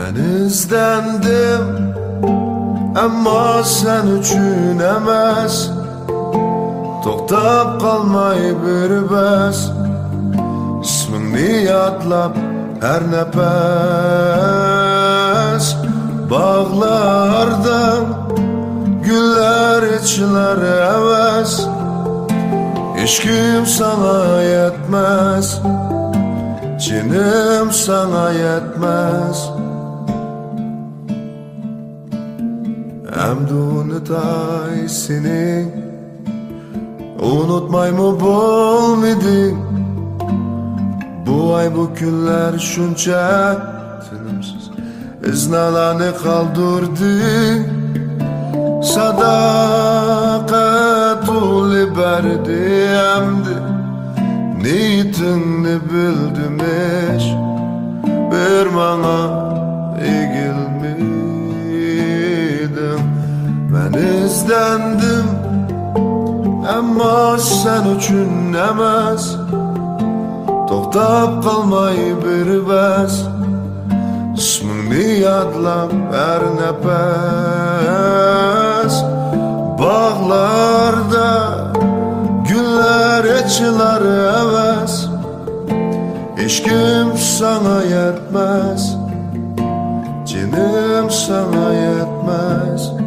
Ben izlendim Ama sen üçün emas To'xtab qolmay bir bas ismingni yodlab har nafas bog'larda gullar ichilar havas hech sana yetmez. Jinim sana yetmez Hem de unutay seni Unutmay mı bo'lmadi Bu ay bu kunlar shuncha tinimsiz iznalarni qoldirdi Sadaqat uli berdi hamdi Niyetingni bildim Ben izlendim Ama sen üçün emas To'xtab qolmay bir bas ismingni yodlab har nafas bog'larda gullar echilar havas hech kim sana yetmez. Jinim sana yetmez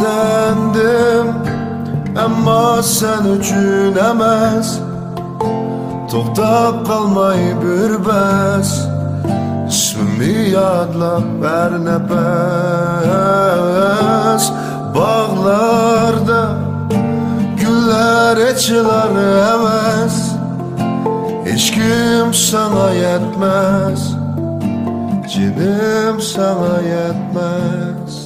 izlendim Ama sen üçün emas To'xtab qolmay bir bas ismimni yodlab har nafas bog'larda gullar echilar emas hech kim sana yetmez. Jinim sana yetmez